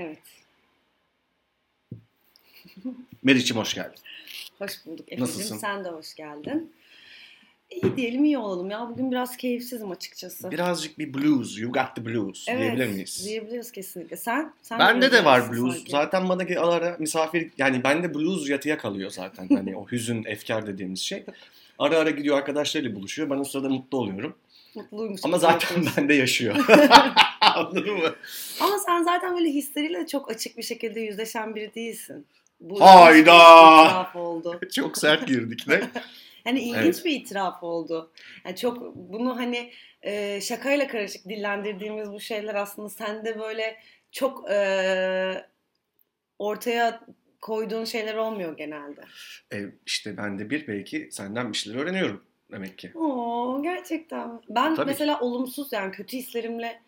Evet. Meriç'im hoş geldin. Hoş bulduk Efe'cim. Nasılsın? Sen de hoş geldin. İyi diyelim iyi olalım ya. Bugün biraz keyifsizim açıkçası. Birazcık bir blues, you got the blues evet, diyebilir miyiz? Diyebiliriz kesinlikle. Sen? sen Bende de var blues. sanki. Zaten bana ge- ara misafir yani bende blues yatıya kalıyor zaten. Hani o hüzün, efkar dediğimiz şey. Ara ara gidiyor arkadaşlarıyla buluşuyor. Ben o sırada mutlu oluyorum. Mutluymuş. Ama zaten bende yaşıyor. Anladın mı? Ama sen zaten böyle hisleriyle çok açık bir şekilde yüzleşen biri değilsin. Bu Hayda! itiraf oldu. Çok sert girdik ne? Yani ilginç Evet. bir itiraf oldu. Yani çok bunu hani e, şakayla karışık dillendirdiğimiz bu şeyler aslında sende böyle çok e, ortaya koyduğun şeyler olmuyor genelde. E, işte ben de bir belki senden bir şeyler öğreniyorum demek ki. Oo gerçekten. Ben Tabii. mesela olumsuz yani kötü hislerimle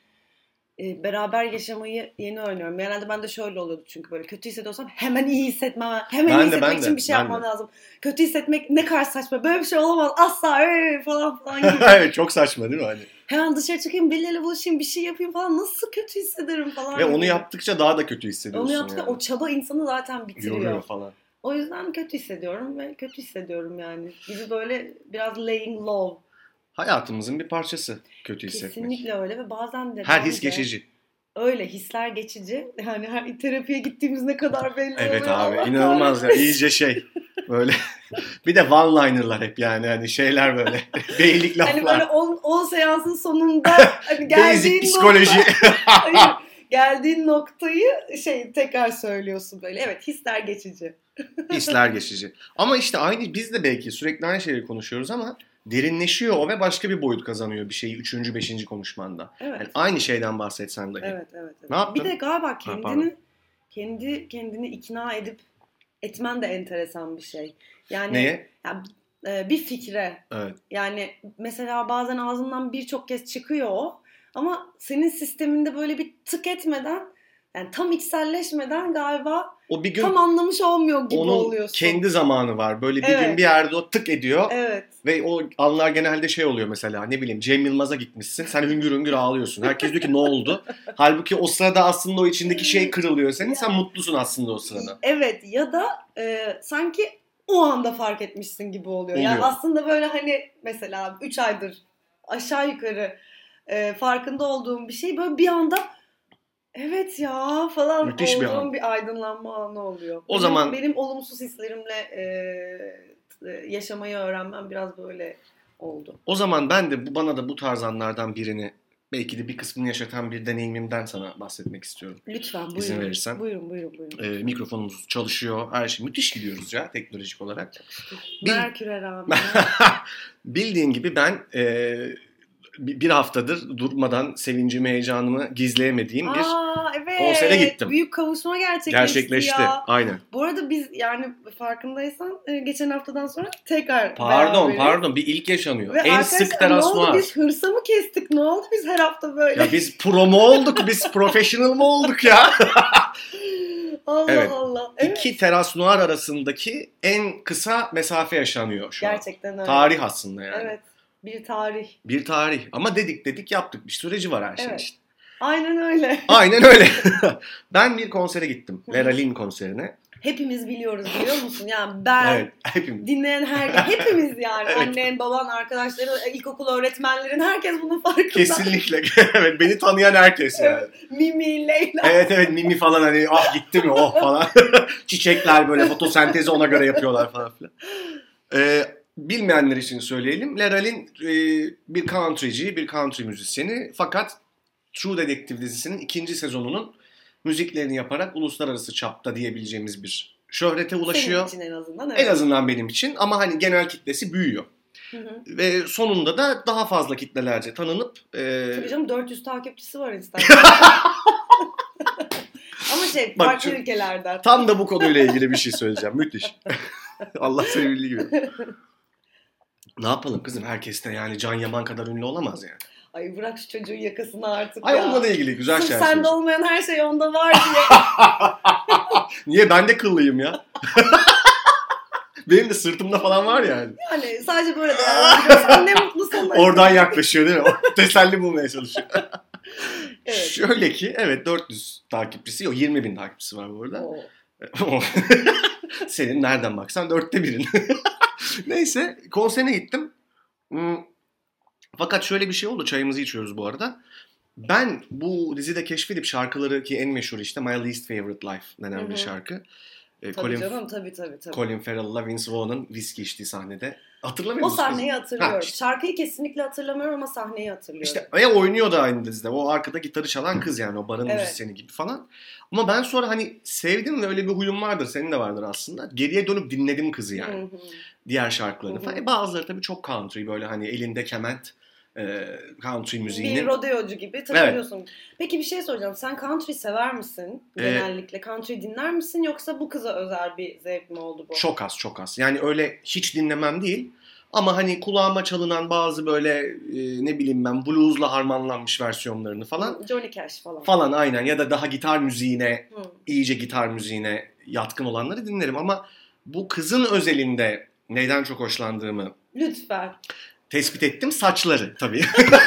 e, beraber yaşamayı yeni öğreniyorum. Genelde ben de şöyle oluyordu çünkü böyle kötü hissediyorsam hemen iyi hissetmem, hemen Ben iyi de, hissetmek ben de, için bir şey yapmam de. lazım. Kötü hissetmek ne kadar saçma. Böyle bir şey olamaz. Asla ee, falan falan gibi. evet çok saçma değil mi hani? Hemen dışarı çıkayım, birileriyle buluşayım, bir şey yapayım falan. Nasıl kötü hissederim falan. Ve onu yaptıkça daha da kötü hissediyorsun. Onu yaptıkça yani. o çaba insanı zaten bitiriyor. Yoruyor falan. O yüzden kötü hissediyorum ve kötü hissediyorum yani. Gibi böyle biraz laying low. Hayatımızın bir parçası kötü hissetmek. Kesinlikle öyle ve bazen de Her his geçici. Öyle hisler geçici. Yani her terapiye gittiğimiz ne kadar belli Evet oluyor. abi Allah inanılmaz ya iyice şey böyle bir de one-liner'lar hep yani hani şeyler böyle beylik laflar. Hani böyle 10 seansın sonunda hani geldiğin psikoloji. nokta, Hayır, geldiğin noktayı şey tekrar söylüyorsun böyle. Evet hisler geçici. Hisler geçici. Ama işte aynı biz de belki sürekli aynı şeyleri konuşuyoruz ama derinleşiyor o ve başka bir boyut kazanıyor bir şeyi üçüncü, beşinci konuşmanda. Evet. Yani aynı şeyden bahsetsen dahi. Evet, evet, evet. Ne yaptın? Bir de galiba Ha, kendini pardon. kendi kendini ikna edip etmen de enteresan bir şey. Yani Neye? ya, e, bir fikre Evet. yani mesela bazen ağzından birçok kez çıkıyor o ama senin sisteminde böyle bir tık etmeden yani tam içselleşmeden galiba O bir gün tam anlamış olmuyor gibi onun oluyorsun. kendi zamanı var. Böyle bir Evet. gün bir yerde o tık ediyor. Evet. Ve o anlar genelde şey oluyor mesela ne bileyim Cem Yılmaz'a gitmişsin. Sen hüngür hüngür ağlıyorsun. Herkes diyor ki ne oldu? Halbuki o sırada aslında o içindeki şey kırılıyor senin. Sen mutlusun aslında o sırada. Evet ya da e, sanki o anda fark etmişsin gibi oluyor. Yani Oluyor. aslında böyle hani mesela 3 aydır aşağı yukarı e, farkında olduğum bir şey böyle bir anda evet ya falan Müthiş bir olduğum an. bir aydınlanma anı oluyor. O Benim- zaman- benim olumsuz hislerimle e, yaşamayı öğrenmem biraz böyle oldu. O zaman ben de bu bana da bu tarz anlardan birini belki de bir kısmını yaşatan bir deneyimimden sana bahsetmek istiyorum. Lütfen buyurun. İzin verirsen. Buyurun buyurun buyurun. Ee, mikrofonumuz çalışıyor. Her şey müthiş gidiyoruz ya teknolojik olarak. bir- Merkür'e rağmen. Bildiğin gibi ben e, bir bir haftadır durmadan sevincimi, heyecanımı gizleyemediğim bir Aa evet. konsere gittim. Büyük kavuşma gerçekleşti, gerçekleşti. ya. Aynen. Bu arada biz yani farkındaysan e, geçen haftadan sonra tekrar Pardon beraberiz. pardon bir ilk yaşanıyor. Ve en sık ne teras oldu noir. biz hırsa mı kestik ne oldu biz her hafta böyle. Ya biz pro mu olduk? Biz professional mı olduk ya? Allah Evet. Allah. Evet. İki teras noir arasındaki en kısa mesafe yaşanıyor şu an. Gerçekten öyle. Tarih aslında yani. Evet. Bir tarih. Bir tarih. Ama dedik dedik yaptık. Bir süreci var her şey Evet. işte. Aynen öyle. Aynen öyle. ben bir konsere gittim. Lera Lynn konserine. Hepimiz biliyoruz biliyor musun? Yani ben Evet. Hepimiz. dinleyen her hepimiz yani Evet. annen, baban, arkadaşların, ilkokul öğretmenlerin herkes bunun farkında. Kesinlikle. evet. Beni tanıyan herkes yani. Mimi, Leyla. Evet evet Mimi falan hani ah gitti mi oh falan. Çiçekler böyle fotosentezi ona göre yapıyorlar falan filan. Ee, bilmeyenler için söyleyelim. Leral'in e, bir countryci, bir country müzisyeni. Fakat True Detective dizisinin ikinci sezonunun müziklerini yaparak uluslararası çapta diyebileceğimiz bir şöhrete ulaşıyor. Senin için en azından. Evet. En azından benim için ama hani genel kitlesi büyüyor. Hı hı. Ve sonunda da daha fazla kitlelerce tanınıp e, Tabii canım 400 takipçisi var Instagram'da. Ama şey Bak farklı ülkelerden. Tam da bu konuyla ilgili bir şey söyleyeceğim. Müthiş. Allah bildiği gibi. Ne yapalım kızım? Herkes de yani Can Yaman kadar ünlü olamaz yani. Ay bırak şu çocuğun yakasını artık Ay ya. onunla da ilgili güzel Sırf şeyler sende olmayan her şey onda var diye. Niye? Ben de kıllıyım ya. Benim de sırtımda falan var yani. yani sadece böyle değerlendiriyorsan ne mutlu sana. Oradan yaklaşıyor değil mi? Teselli bulmaya çalışıyor. Evet. Şöyle ki evet 400 takipçisi yok 20 bin takipçisi var bu arada. Senin nereden baksan dörtte birin. Neyse konserine gittim. Hmm, Fakat şöyle bir şey oldu. Çayımızı içiyoruz bu arada. Ben bu dizide keşfedip şarkıları ki en meşhur işte My Least Favorite Life denen bir şarkı. Ee, Tabii Colin, canım tabii tabii tabii. Colin Farrell'la Vince Vaughn'ın viski içtiği sahnede. Hatırlamıyor O musunuz? sahneyi hatırlıyorum. Ha, işte- Şarkıyı kesinlikle hatırlamıyorum ama sahneyi hatırlıyorum. İşte ve oynuyor da aynı dizide. O arkada gitarı çalan kız yani o barın Evet. müzisyeni gibi falan. Ama ben sonra hani sevdim ve öyle bir huyum vardır. Senin de vardır aslında. Geriye dönüp dinledim kızı yani. Hı hı. Diğer şarkılarını Hı hı. falan. E, bazıları tabii çok country böyle hani elinde kement e, country müziğini. Bir rodeocu gibi takılıyorsun. Peki bir şey soracağım. Sen country sever misin? Ee, Genellikle country dinler misin yoksa bu kıza özel bir zevk mi oldu bu? Çok az çok az. Yani öyle hiç dinlemem değil. Ama hani kulağıma çalınan bazı böyle e, ne bileyim ben bluesla harmanlanmış versiyonlarını falan. Johnny Cash falan. Falan aynen ya da daha gitar müziğine Hı. iyice gitar müziğine yatkın olanları dinlerim ama bu kızın özelinde neyden çok hoşlandığımı Lütfen. Tespit ettim saçları tabii.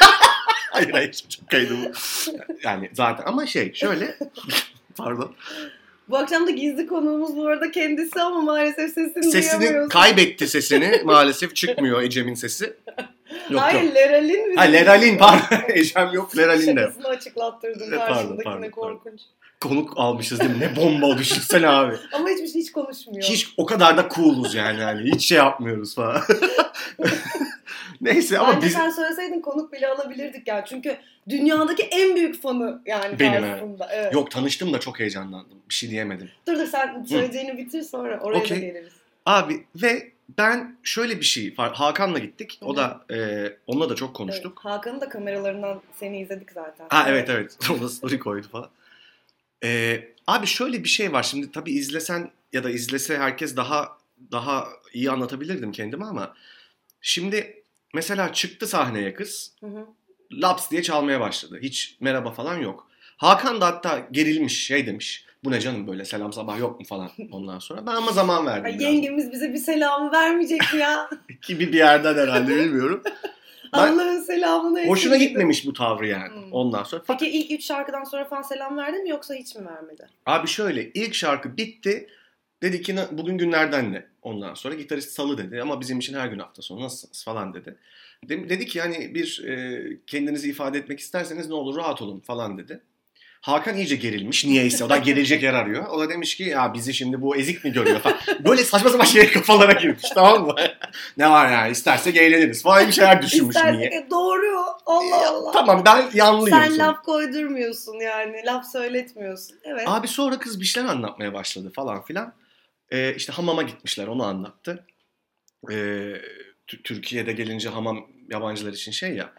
hayır hayır çok kaydı bu. Yani zaten ama şey şöyle pardon Bu akşam da gizli konuğumuz bu arada kendisi ama maalesef sesini sesini duyamıyoruz. kaybetti sesini maalesef çıkmıyor Ecem'in sesi. Yok Hayır yok. Leralin bizim Ha Leralin pardon Ecem yok Leralin de. Şakasını açıklattırdım Pardon, karşındakine pardon, korkunç. Konuk almışız değil mi? Ne bomba düşünsene abi. Ama hiçbir şey hiç konuşmuyor. Hiç o kadar da cool'uz yani. yani. Hiç şey yapmıyoruz falan. Neyse ama Bence biz sen söyleseydin konuk bile alabilirdik ya. Çünkü dünyadaki en büyük fanı yani Benim, evet. aslında. Evet. yok tanıştım da çok heyecanlandım. Bir şey diyemedim. Dur dur sen söyleyeceğini bitir sonra oraya Okey. da geliriz. Abi ve ben şöyle bir şey. Hakan'la gittik. O Hı da e, onunla da çok Evet, konuştuk. Hakan'ın da kameralarından seni izledik zaten. Ha evet evet. Da story koydu falan. E, abi şöyle bir şey var. Şimdi tabii izlesen ya da izlese herkes daha daha iyi anlatabilirdim kendimi ama şimdi mesela çıktı sahneye kız. Hı hı. laps diye çalmaya başladı. Hiç merhaba falan yok. Hakan da hatta gerilmiş şey demiş. Bu ne canım böyle selam sabah yok mu falan ondan sonra. Ben ama zaman verdim. Ay, biraz. yengemiz bize bir selam vermeyecek mi ya? Gibi bir yerden herhalde bilmiyorum. Allah'ın selamını Hoşuna gitmemiş bu tavrı yani Hmm. ondan sonra. Fakat Peki ilk üç şarkıdan sonra falan selam verdi mi yoksa hiç mi vermedi? abi şöyle ilk şarkı bitti. Dedi ki "Na- bugün günlerden ne? Ondan sonra gitarist salı dedi ama bizim için her gün hafta sonu nasılsınız falan dedi. De- Dedi ki hani bir e, kendinizi ifade etmek isterseniz ne olur rahat olun falan dedi. Hakan iyice gerilmiş niyeyse. O da gerilecek yer arıyor. O da demiş ki ya bizi şimdi bu ezik mi görüyor falan. Böyle saçma sapan şey kafalara girmiş tamam mı? ne var yani istersek eğleniriz falan bir şeyler düşünmüş İstersek niye. e, doğru. Allah Allah. Tamam ben yanlıyım. Sen sonra. laf koydurmuyorsun yani. Laf söyletmiyorsun. Evet. Abi sonra kız bir şeyler anlatmaya başladı falan filan. Ee, işte hamama gitmişler onu anlattı. Tü- Türkiye'de gelince hamam yabancılar için şey ya.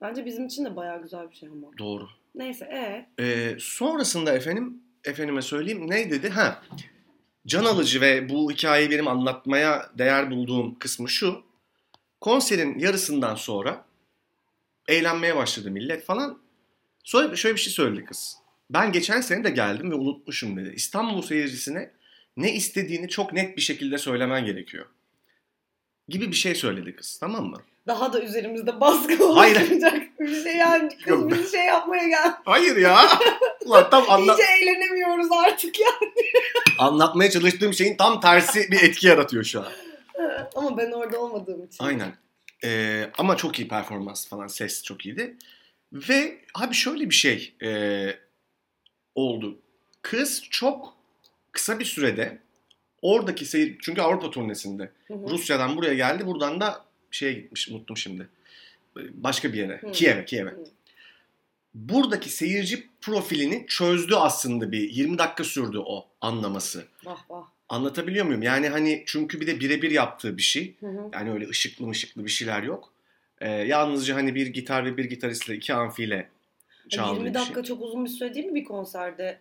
Bence bizim için de bayağı güzel bir şey ama. Doğru. Neyse e Ee, sonrasında efendim, efendime söyleyeyim ne dedi? Ha, can alıcı ve bu hikayeyi benim anlatmaya değer bulduğum kısmı şu. Konserin yarısından sonra eğlenmeye başladı millet falan. Sonra şöyle bir şey söyledi kız. Ben geçen sene de geldim ve unutmuşum dedi. İstanbul seyircisine ne istediğini çok net bir şekilde söylemen gerekiyor. Gibi bir şey söyledi kız tamam mı? daha da üzerimizde baskı oluşturacak bir şey yani. Kız Yok. bizi şey yapmaya gel. Hayır ya. Ulan tam anla- İyice eğlenemiyoruz artık ya. anlatmaya çalıştığım şeyin tam tersi bir etki yaratıyor şu an. ama ben orada olmadığım için. Aynen. Ee, ama çok iyi performans falan. Ses çok iyiydi. Ve abi şöyle bir şey ee, oldu. Kız çok kısa bir sürede oradaki seyir... Çünkü Avrupa turnesinde. Hı hı. Rusya'dan buraya geldi. Buradan da şeye gitmiş. Unuttum şimdi. Başka bir yere. Hı. Kiev'e. Kiev'e. Buradaki seyirci profilini çözdü aslında bir. 20 dakika sürdü o anlaması. Vah vah. Anlatabiliyor muyum? Yani hani çünkü bir de birebir yaptığı bir şey. Hı hı. Yani öyle ışıklı mışıklı bir şeyler yok. Ee, yalnızca hani bir gitar ve bir gitaristle iki amfiyle çaldığı 20 bir dakika şey. çok uzun bir süre değil mi bir konserde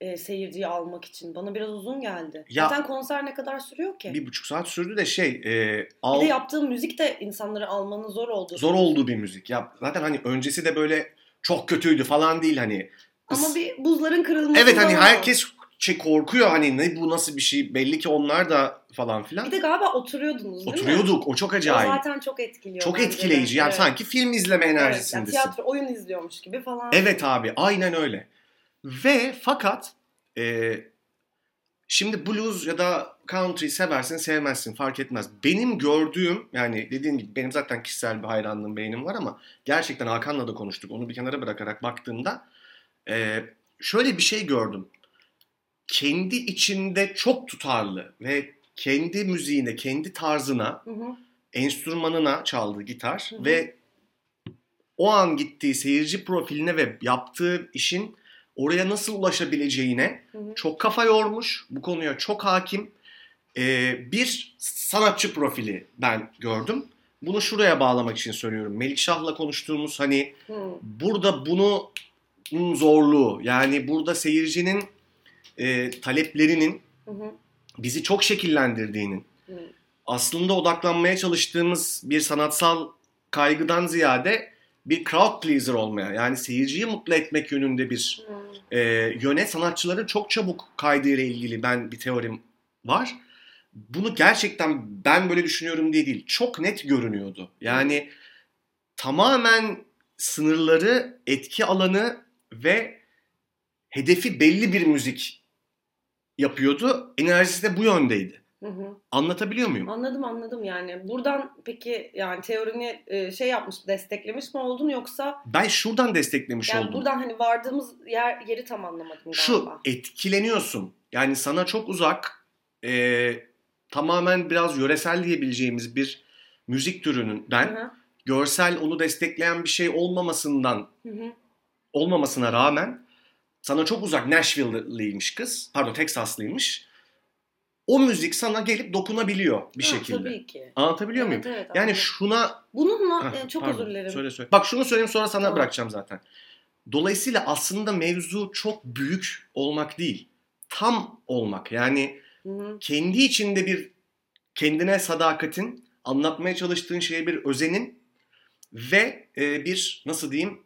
e, seyirciyi almak için? Bana biraz uzun geldi. Ya- Zaten konser ne kadar sürüyor ki? Bir, Bir buçuk saat sürdü de şey e, al, de yaptığım müzik de insanları almanın zor olduğu. zor olduğu bir müzik. Ya zaten hani öncesi de böyle çok kötüydü falan değil hani. Ama bir buzların kırılması Evet hani herkes şey korkuyor hani ne bu nasıl bir şey belli ki onlar da falan filan. Bir de galiba oturuyordunuz değil mi? Oturuyorduk o çok O acayip. zaten çok etkiliyor. Çok etkileyici yani Evet. sanki film izleme Evet, yani enerjisindesin. tiyatro, oyun izliyormuş gibi falan. Evet abi aynen öyle. Ve fakat e, şimdi blues ya da country seversin sevmezsin fark etmez. Benim gördüğüm yani dediğim gibi benim zaten kişisel bir hayranlığım beğenim var ama gerçekten Hakan'la da konuştuk. Onu bir kenara bırakarak baktığımda e, şöyle bir şey gördüm. Kendi içinde çok tutarlı ve kendi müziğine, kendi tarzına Hı hı. enstrümanına çaldığı gitar Hı hı. ve o an gittiği seyirci profiline ve yaptığı işin oraya nasıl ulaşabileceğine Hı hı. çok kafa yormuş. Bu konuya çok hakim. Ee, bir sanatçı profili ben gördüm. Bunu şuraya bağlamak için söylüyorum. Melikşah'la konuştuğumuz hani Hı. burada bunu zorluğu yani burada seyircinin e, taleplerinin Hı hı. bizi çok şekillendirdiğinin Hı. aslında odaklanmaya çalıştığımız bir sanatsal kaygıdan ziyade bir crowd pleaser olmaya yani seyirciyi mutlu etmek yönünde bir Hı. e, yöne sanatçıların çok çabuk kaydığıyla ilgili ben bir teorim var. Bunu gerçekten ben böyle düşünüyorum diye değil. Çok net görünüyordu. Yani tamamen sınırları, etki alanı ve hedefi belli bir müzik yapıyordu. Enerjisi de bu yöndeydi. Hı hı. Anlatabiliyor muyum? Anladım anladım yani. Buradan peki yani teorini e, şey yapmış, desteklemiş mi oldun yoksa Ben şuradan desteklemiş yani oldum. buradan hani vardığımız yer yeri tam anlamadım galiba. Şu etkileniyorsun. Yani sana çok uzak e, tamamen biraz yöresel diyebileceğimiz bir müzik türünün ben Hı hı. görsel onu destekleyen bir şey olmamasından Hı hı. olmamasına rağmen sana çok uzak Nashville'lıymış kız. Pardon Texaslıymış. O müzik sana gelip dokunabiliyor bir Ha, şekilde. Tabii ki. Anlatabiliyor Evet, muyum? evet, Yani anladım. şuna Bununla Heh, e, çok pardon, özür dilerim. Söyle söyle. Bak şunu söyleyeyim sonra sana Tamam. bırakacağım zaten. Dolayısıyla aslında mevzu çok büyük olmak değil. Tam olmak. Yani Hı hı. kendi içinde bir kendine sadakatin, anlatmaya çalıştığın şeye bir özenin ve e, bir nasıl diyeyim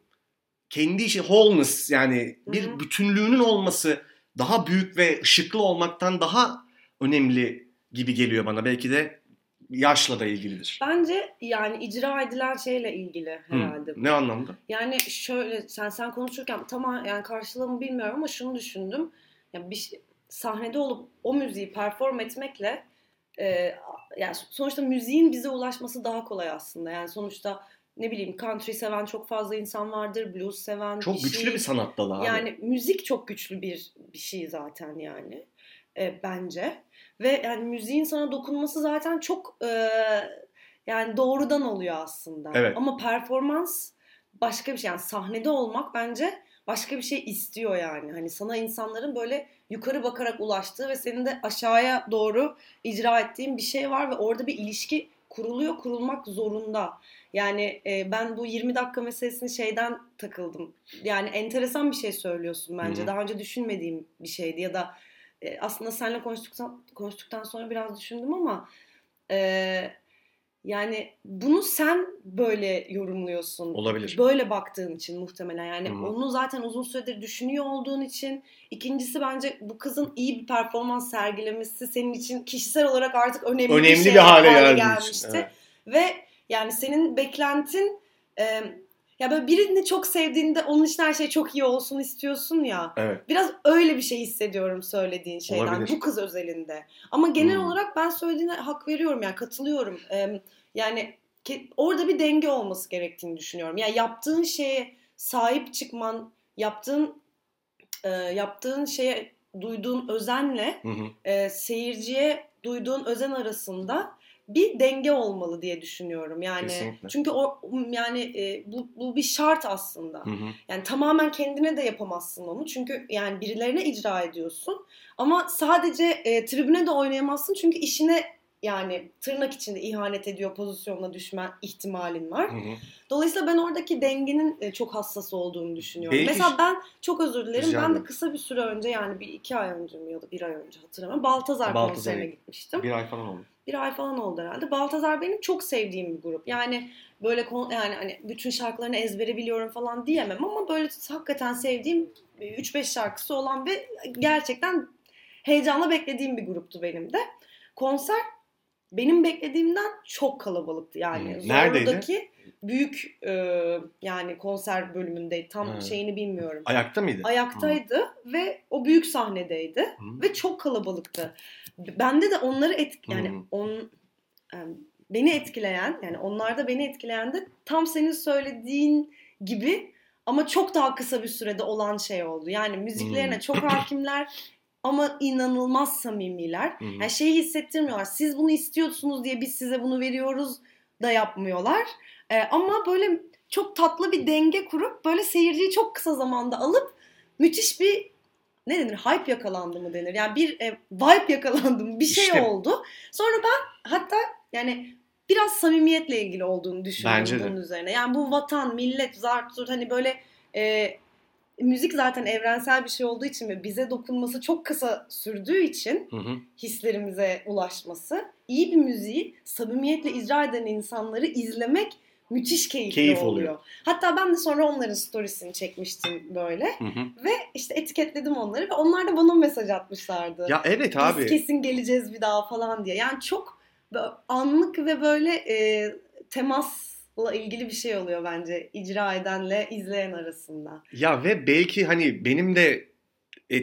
kendi işi wholeness yani bir Hı hı. bütünlüğünün olması daha büyük ve ışıklı olmaktan daha önemli gibi geliyor bana. Belki de yaşla da ilgilidir. Bence yani icra edilen şeyle ilgili Hı, herhalde. Ne anlamda? Yani şöyle sen sen konuşurken tamam yani karşılığımı bilmiyorum ama şunu düşündüm. Yani bir şey- sahnede olup o müziği perform etmekle e, yani sonuçta müziğin bize ulaşması daha kolay aslında. Yani sonuçta ne bileyim country seven çok fazla insan vardır, blues seven Çok bir güçlü şey. bir sanat dalı abi. Yani müzik çok güçlü bir bir şey zaten yani e, bence ve yani müziğin sana dokunması zaten çok e, yani doğrudan oluyor aslında. Evet. Ama performans başka bir şey yani sahnede olmak bence başka bir şey istiyor yani. Hani sana insanların böyle yukarı bakarak ulaştığı ve senin de aşağıya doğru icra ettiğin bir şey var ve orada bir ilişki kuruluyor, kurulmak zorunda. Yani e, ben bu 20 dakika meselesini şeyden takıldım. Yani enteresan bir şey söylüyorsun bence. Hı hı. Daha önce düşünmediğim bir şeydi ya da e, aslında seninle konuştuktan konuştuktan sonra biraz düşündüm ama e, yani bunu sen böyle yorumluyorsun. Olabilir. Böyle baktığın için muhtemelen yani Hı hı. onu zaten uzun süredir düşünüyor olduğun için ikincisi bence bu kızın iyi bir performans sergilemesi senin için kişisel olarak artık önemli, Önemli bir, şey bir hale için, gelmişti. evet. Ve yani senin beklentin e, ya böyle birini çok sevdiğinde onun için her şey çok iyi olsun istiyorsun ya. Evet. Biraz öyle bir şey hissediyorum söylediğin şeyden Olabilir. bu kız özelinde. Ama genel Hmm. olarak ben söylediğine hak veriyorum yani katılıyorum. Ee, yani orada bir denge olması gerektiğini düşünüyorum. Yani yaptığın şeye sahip çıkman, yaptığın e, yaptığın şeye duyduğun özenle Hı hı. e, seyirciye duyduğun özen arasında bir denge olmalı diye düşünüyorum. Yani Kesinlikle. çünkü o yani e, bu bu bir şart aslında. Hı hı. Yani tamamen kendine de yapamazsın onu. Çünkü yani birilerine icra ediyorsun. Ama sadece e, tribüne de oynayamazsın. Çünkü işine yani tırnak içinde ihanet ediyor pozisyonuna düşme ihtimalin var. Hı hı. Dolayısıyla ben oradaki dengenin e, çok hassas olduğunu düşünüyorum. Belki- Mesela ben çok özür dilerim. Rica Ben de kısa bir süre önce yani bir iki ay önce mi ya da bir ay önce hatırlamıyorum. Baltazar, Baltazar'a konserine gitmiştim Bir ay falan oldu. Bir ay falan oldu herhalde. Baltazar benim çok sevdiğim bir grup. Yani böyle kon- yani hani bütün şarkılarını ezbere biliyorum falan diyemem ama böyle hakikaten sevdiğim 3-5 şarkısı olan ve gerçekten heyecanla beklediğim bir gruptu benim de. Konser benim beklediğimden çok kalabalıktı yani. Hmm. Neredeydi? Büyük e, yani konser bölümündeydi. Tam Ha. şeyini bilmiyorum. Ayakta mıydı? Ayaktaydı ve o büyük sahnedeydi Hı. ve çok kalabalıktı. Bende de onları et yani Hmm. on yani beni etkileyen yani onlarda beni etkileyen de tam senin söylediğin gibi ama çok daha kısa bir sürede olan şey oldu. Yani müziklerine Hmm. çok hakimler ama inanılmaz samimiler. Hı. Yani şeyi hissettirmiyorlar. Siz bunu istiyorsunuz diye biz size bunu veriyoruz da yapmıyorlar. Ee, ama böyle çok tatlı bir denge kurup böyle seyirciyi çok kısa zamanda alıp müthiş bir ne denir? Hype yakalandı mı denir? Yani bir e, vibe yakalandı mı? Bir şey İşte. oldu. Sonra ben hatta yani biraz samimiyetle ilgili olduğunu düşünüyorum Bence de. bunun üzerine. Yani bu vatan, millet, zart, zurt hani böyle e, müzik zaten evrensel bir şey olduğu için ve bize dokunması çok kısa sürdüğü için Hı hı. hislerimize ulaşması, iyi bir müziği samimiyetle icra eden insanları izlemek müthiş keyifli Keyif oluyor. oluyor. Hatta ben de sonra onların storiesini çekmiştim böyle Hı hı. ve işte etiketledim onları ve onlar da bana mesaj atmışlardı. Ya evet Biz abi. kesin geleceğiz bir daha falan diye. Yani çok anlık ve böyle e, temasla ilgili bir şey oluyor bence icra edenle izleyen arasında. Ya ve belki hani benim de e,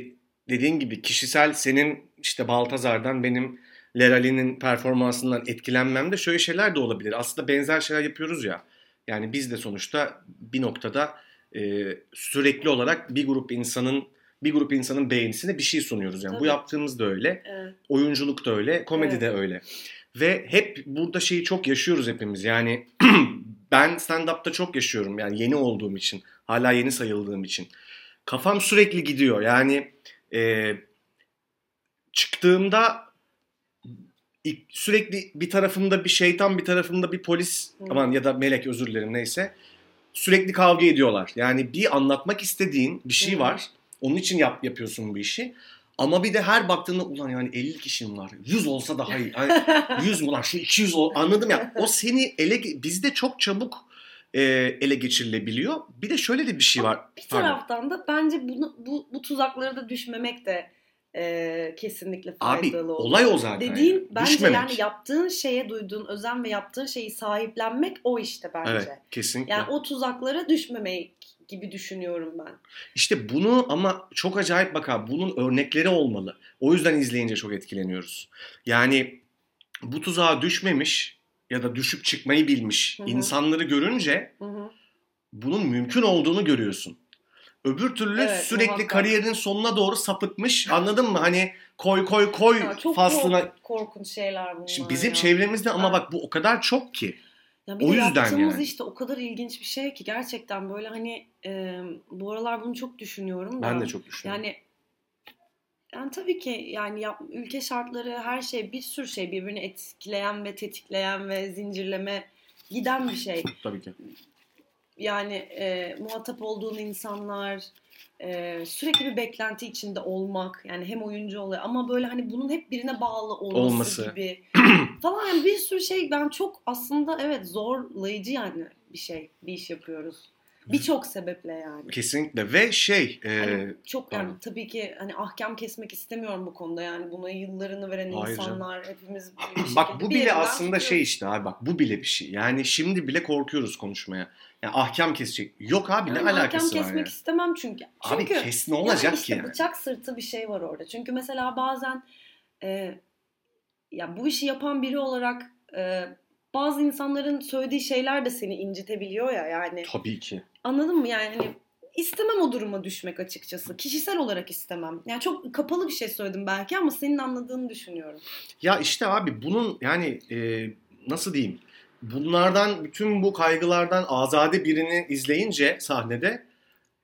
dediğin gibi kişisel senin işte Baltazar'dan benim Lerali'nin performansından etkilenmem de şöyle şeyler de olabilir. Aslında benzer şeyler yapıyoruz ya. Yani biz de sonuçta bir noktada e, sürekli olarak bir grup insanın bir grup insanın beğenisine bir şey sunuyoruz. Yani bu Tabii. yaptığımız da öyle, Evet. oyunculuk da öyle, komedi de öyle. Ve hep burada şeyi çok yaşıyoruz hepimiz. Yani ben stand-up'ta çok yaşıyorum. Yani yeni olduğum için, hala yeni sayıldığım için. Kafam sürekli gidiyor. Yani e, çıktığımda sürekli bir tarafımda bir şeytan, bir tarafımda bir polis, Hı. aman ya da melek özür dilerim neyse. Sürekli kavga ediyorlar. Yani bir anlatmak istediğin bir şey Hı. var. Onun için yap yapıyorsun bu işi. Ama bir de her baktığında ulan yani 50 kişim var. 100 olsa daha iyi. Hani 100 mu lan şu 200 ol anladım ya. O seni ele bizde çok çabuk e, ele geçirilebiliyor. Bir de şöyle de bir şey var. Bir Pardon. taraftan da bence bunu, bu, bu tuzaklara da düşmemek de e, kesinlikle Abi faydalı olur. olay o zaten. Dediğin yani. bence Düşmemek. yani yaptığın şeye duyduğun özen ve yaptığın şeyi sahiplenmek o işte bence. Evet kesinlikle. Yani o tuzaklara düşmemek gibi düşünüyorum ben. İşte bunu ama çok acayip bak abi bunun örnekleri olmalı. O yüzden izleyince çok etkileniyoruz. Yani bu tuzağa düşmemiş ya da düşüp çıkmayı bilmiş Hı hı. insanları görünce Hı hı. bunun mümkün olduğunu görüyorsun. Öbür türlü Evet, sürekli muhakkak. kariyerinin sonuna doğru sapıtmış. Anladın mı? Hani koy koy koy Ya çok faslına. kork- korkunç şeyler bunlar Şimdi bizim ya. çevremizde ama bak bu o kadar çok ki. Ya bir O de yüzden yaptığımız yani. işte o kadar ilginç bir şey ki gerçekten böyle hani e, bu aralar bunu çok düşünüyorum da. Ben de çok düşünüyorum. Yani yani tabii ki yani yap, ülke şartları her şey bir sürü şey birbirini etkileyen ve tetikleyen ve zincirleme giden bir şey. Tabii ki. Yani e, muhatap olduğun insanlar e, sürekli bir beklenti içinde olmak yani hem oyuncu oluyor ama böyle hani bunun hep birine bağlı olması, Olması. gibi falan yani bir sürü şey ben çok aslında evet zorlayıcı yani bir şey bir iş yapıyoruz. Birçok sebeple yani. Kesinlikle ve şey e, Hani çok yani pardon. tabii ki hani ahkam kesmek istemiyorum bu konuda yani buna yıllarını veren Hayır canım. insanlar hepimiz bir Bak bu bir bile aslında şey işte abi bak bu bile bir şey. Yani şimdi bile korkuyoruz konuşmaya. Yani ahkam kesecek. Yok abi ne Yani ahkam alakası var kesmek yani? istemem çünkü. Abi Çünkü kes ne olacak yani ki işte yani? bıçak sırtı bir şey var orada. Çünkü mesela bazen e, ya bu işi yapan biri olarak e, bazı insanların söylediği şeyler de seni incitebiliyor ya yani. Tabii ki. Anladın mı? Yani hani istemem o duruma düşmek açıkçası. Kişisel olarak istemem. Yani çok kapalı bir şey söyledim belki ama senin anladığını düşünüyorum. Ya işte abi bunun yani e, nasıl diyeyim? Bunlardan bütün bu kaygılardan azade birini izleyince sahnede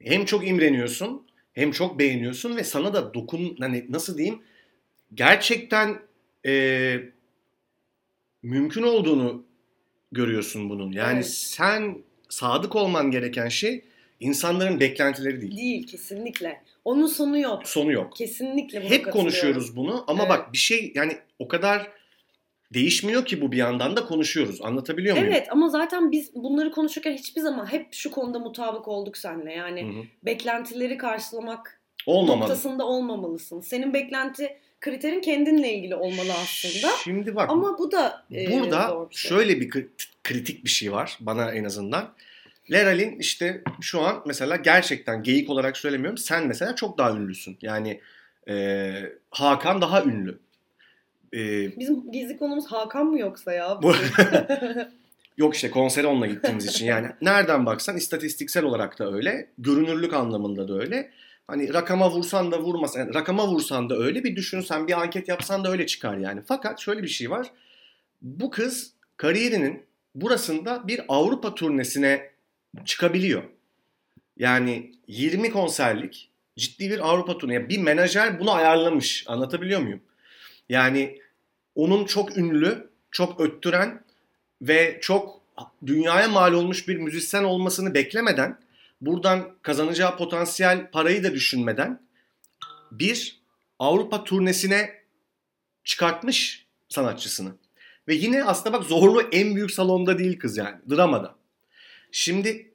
hem çok imreniyorsun hem çok beğeniyorsun ve sana da dokun hani nasıl diyeyim gerçekten e, mümkün olduğunu görüyorsun bunun. Yani Evet. sen sadık olman gereken şey insanların beklentileri değil. Değil kesinlikle. Onun sonu yok. Sonu yok. Kesinlikle Hep konuşuyoruz bunu ama Evet. bak bir şey yani o kadar değişmiyor ki bu bir yandan da konuşuyoruz. Anlatabiliyor muyum? Evet ama zaten biz bunları konuşurken hiçbir zaman hep şu konuda mutabık olduk seninle. Yani Hı hı. beklentileri karşılamak Olmamalı. noktasında olmamalısın. Senin beklenti kriterin kendinle ilgili olmalı aslında. Şimdi bak Ama bu da e, burada zor bir şey. şöyle bir kri- kritik bir şey var bana en azından. Leral'in işte şu an mesela gerçekten geyik olarak söylemiyorum. Sen mesela çok daha ünlüsün. Yani e, Hakan daha ünlü. E, Bizim gizli konumuz Hakan mı yoksa ya? Yok işte konsere onunla gittiğimiz için yani nereden baksan istatistiksel olarak da öyle, görünürlük anlamında da öyle. Hani rakama vursan da vurmasan, yani rakama vursan da öyle bir düşünsen, bir anket yapsan da öyle çıkar yani. Fakat şöyle bir şey var. Bu kız kariyerinin burasında bir Avrupa turnesine çıkabiliyor. Yani 20 konserlik ciddi bir Avrupa turnesi. Bir menajer bunu ayarlamış. Anlatabiliyor muyum? Yani onun çok ünlü, çok öttüren ve çok dünyaya mal olmuş bir müzisyen olmasını beklemeden, buradan kazanacağı potansiyel parayı da düşünmeden bir Avrupa turnesine çıkartmış sanatçısını. Ve yine aslında bak zorlu en büyük salonda değil kız yani. Dramada. Şimdi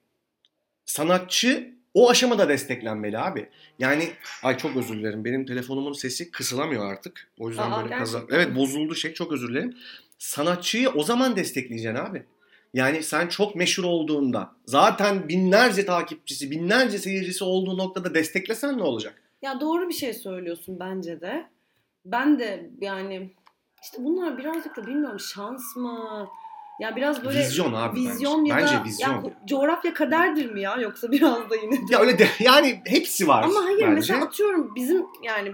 sanatçı o aşamada desteklenmeli abi. Yani ay çok özür dilerim. Benim telefonumun sesi kısılamıyor artık. O yüzden Aa, böyle kaza... Evet bozuldu şey. Çok özür dilerim. Sanatçıyı o zaman destekleyeceksin abi. Yani sen çok meşhur olduğunda zaten binlerce takipçisi, binlerce seyircisi olduğu noktada desteklesen ne olacak? Ya doğru bir şey söylüyorsun bence de. Ben de yani işte bunlar birazcık da bilmiyorum şans mı? Ya biraz böyle Vizyon abi vizyon bence. ya da Bence vizyon. ya coğrafya kaderdir mi ya yoksa biraz da yine. Ya öyle de yani hepsi var Ama hayır bence. mesela atıyorum bizim yani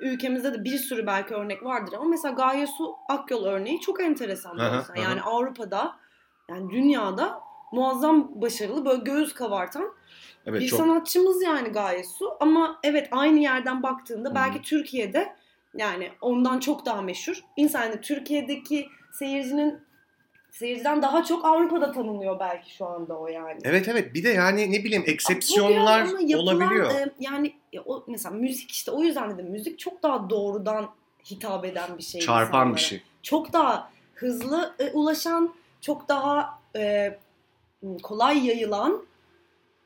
ülkemizde de bir sürü belki örnek vardır ama mesela Gaye Su Akyol örneği çok enteresan mesela. hı hı. Yani Avrupa'da yani dünyada muazzam başarılı böyle göğüs kabartan Evet bir çok. sanatçımız yani Gaye Su ama evet aynı yerden baktığında belki Türkiye'de yani ondan çok daha meşhur. İnsan yani Türkiye'deki seyircinin seyirciden daha çok Avrupa'da tanınıyor belki şu anda o yani. Evet evet bir de yani ne bileyim eksepsiyonlar yapılan, olabiliyor. e, yani o mesela müzik işte o yüzden dedim müzik çok daha doğrudan hitap eden bir şey. Çarpan insanlara. bir şey. Çok daha hızlı e, ulaşan, çok daha e, kolay yayılan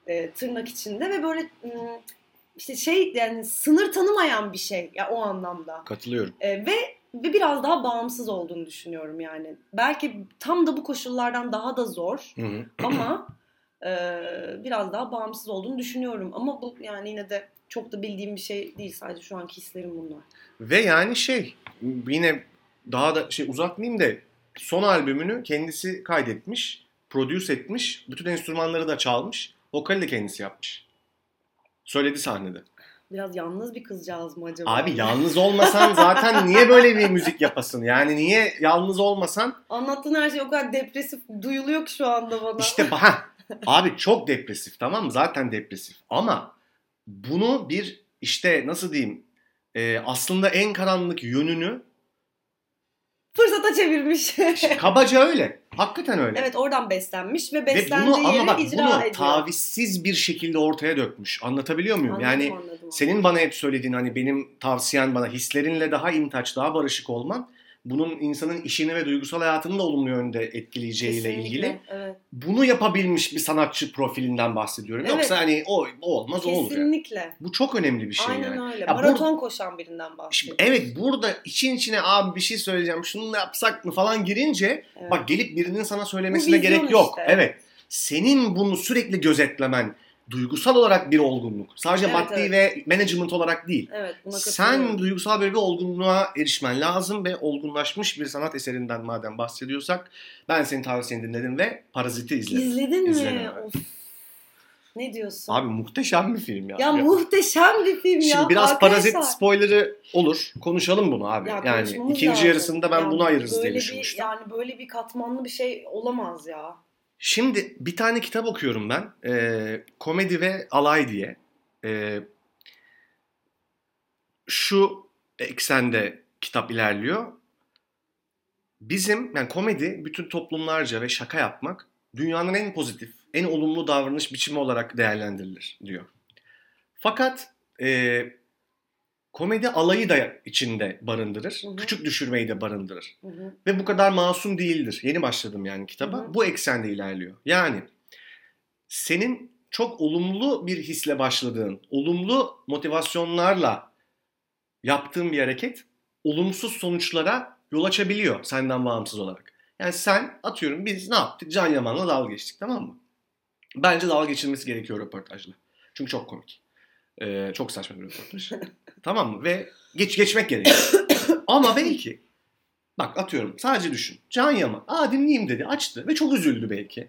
e, tırnak içinde ve böyle işte şey yani sınır tanımayan bir şey ya o anlamda. Katılıyorum. E, ve ve biraz daha bağımsız olduğunu düşünüyorum yani. Belki tam da bu koşullardan daha da zor Hı hı. ama e, biraz daha bağımsız olduğunu düşünüyorum. Ama bu yani yine de çok da bildiğim bir şey değil. Sadece şu anki hislerim bunlar. Ve yani şey yine daha da şey uzatmayayım da son albümünü kendisi kaydetmiş, produce etmiş, bütün enstrümanları da çalmış, vokali de kendisi yapmış. Söyledi sahnede. Biraz yalnız bir kızcağız mı acaba? Abi yalnız olmasan zaten niye böyle bir müzik yapasın? Yani niye yalnız olmasan Anlattığın her şey o kadar depresif duyuluyor ki şu anda bana. işte ha abi çok depresif tamam mı? Zaten depresif ama bunu bir işte nasıl diyeyim e, aslında en karanlık yönünü Fırsata çevirmiş. kabaca öyle. Hakikaten öyle. evet oradan beslenmiş ve Ve beslendiği bunu ama bak icra bunu ediyor. tavizsiz bir şekilde ortaya dökmüş. Anlatabiliyor muyum? Anladım, yani anladım. senin bana hep söylediğin hani benim tavsiyen bana hislerinle daha intaç, daha barışık olman bunun insanın işini ve duygusal hayatını da olumlu yönde etkileyeceğiyle Kesinlikle, ilgili. Evet. Bunu yapabilmiş bir sanatçı profilinden bahsediyorum. Evet. Yoksa hani o, o olmaz o olur. yani. Kesinlikle. Bu çok önemli bir şey Aynen yani. öyle. Ya Maraton koşan birinden Şimdi, bahsediyoruz. evet burada için içine abi bir şey söyleyeceğim şunu da yapsak mı falan girince Evet. bak gelip birinin sana söylemesine gerek yok. işte. Evet. Senin bunu sürekli gözetlemen duygusal olarak bir olgunluk. Sadece Evet, maddi evet. ve management olarak değil. Evet buna Sen duygusal böyle bir olgunluğa erişmen lazım ve olgunlaşmış bir sanat eserinden madem bahsediyorsak ben senin tavsiyeni dinledim ve Parazit'i izledim. İzledin İzle mi? Of. Ne diyorsun? Abi muhteşem bir film ya. ya, muhteşem bir film ya. Şimdi biraz Arkadaşlar. Parazit spoilerı olur. Konuşalım bunu abi. Ya yani ikinci lazım. yarısında ben Ya bunu ayırırız diye bir- düşünmüştüm. Yani böyle bir katmanlı bir şey olamaz ya. Şimdi bir tane kitap okuyorum ben. Ee, Komedi ve Alay diye. Ee, şu eksende kitap ilerliyor. Bizim yani komedi bütün toplumlarca ve şaka yapmak dünyanın en pozitif, en olumlu davranış biçimi olarak değerlendirilir diyor. Fakat e, komedi alayı da içinde barındırır. Hı hı. Küçük düşürmeyi de barındırır. Hı hı. Ve bu kadar masum değildir. Yeni başladım yani kitaba. Hı hı. Bu eksende ilerliyor. Yani senin çok olumlu bir hisle başladığın, olumlu motivasyonlarla yaptığın bir hareket olumsuz sonuçlara yol açabiliyor senden bağımsız olarak. Yani sen atıyorum biz ne yaptık? Can Yaman'la dalga geçtik tamam mı? Bence dalga geçilmesi gerekiyor röportajla. Çünkü çok komik. Ee, çok saçma bir röportaj. tamam mı? Ve geç geçmek gerekiyor. Ama belki bak atıyorum sadece düşün. Can Yaman aa dinleyeyim dedi açtı ve çok üzüldü belki.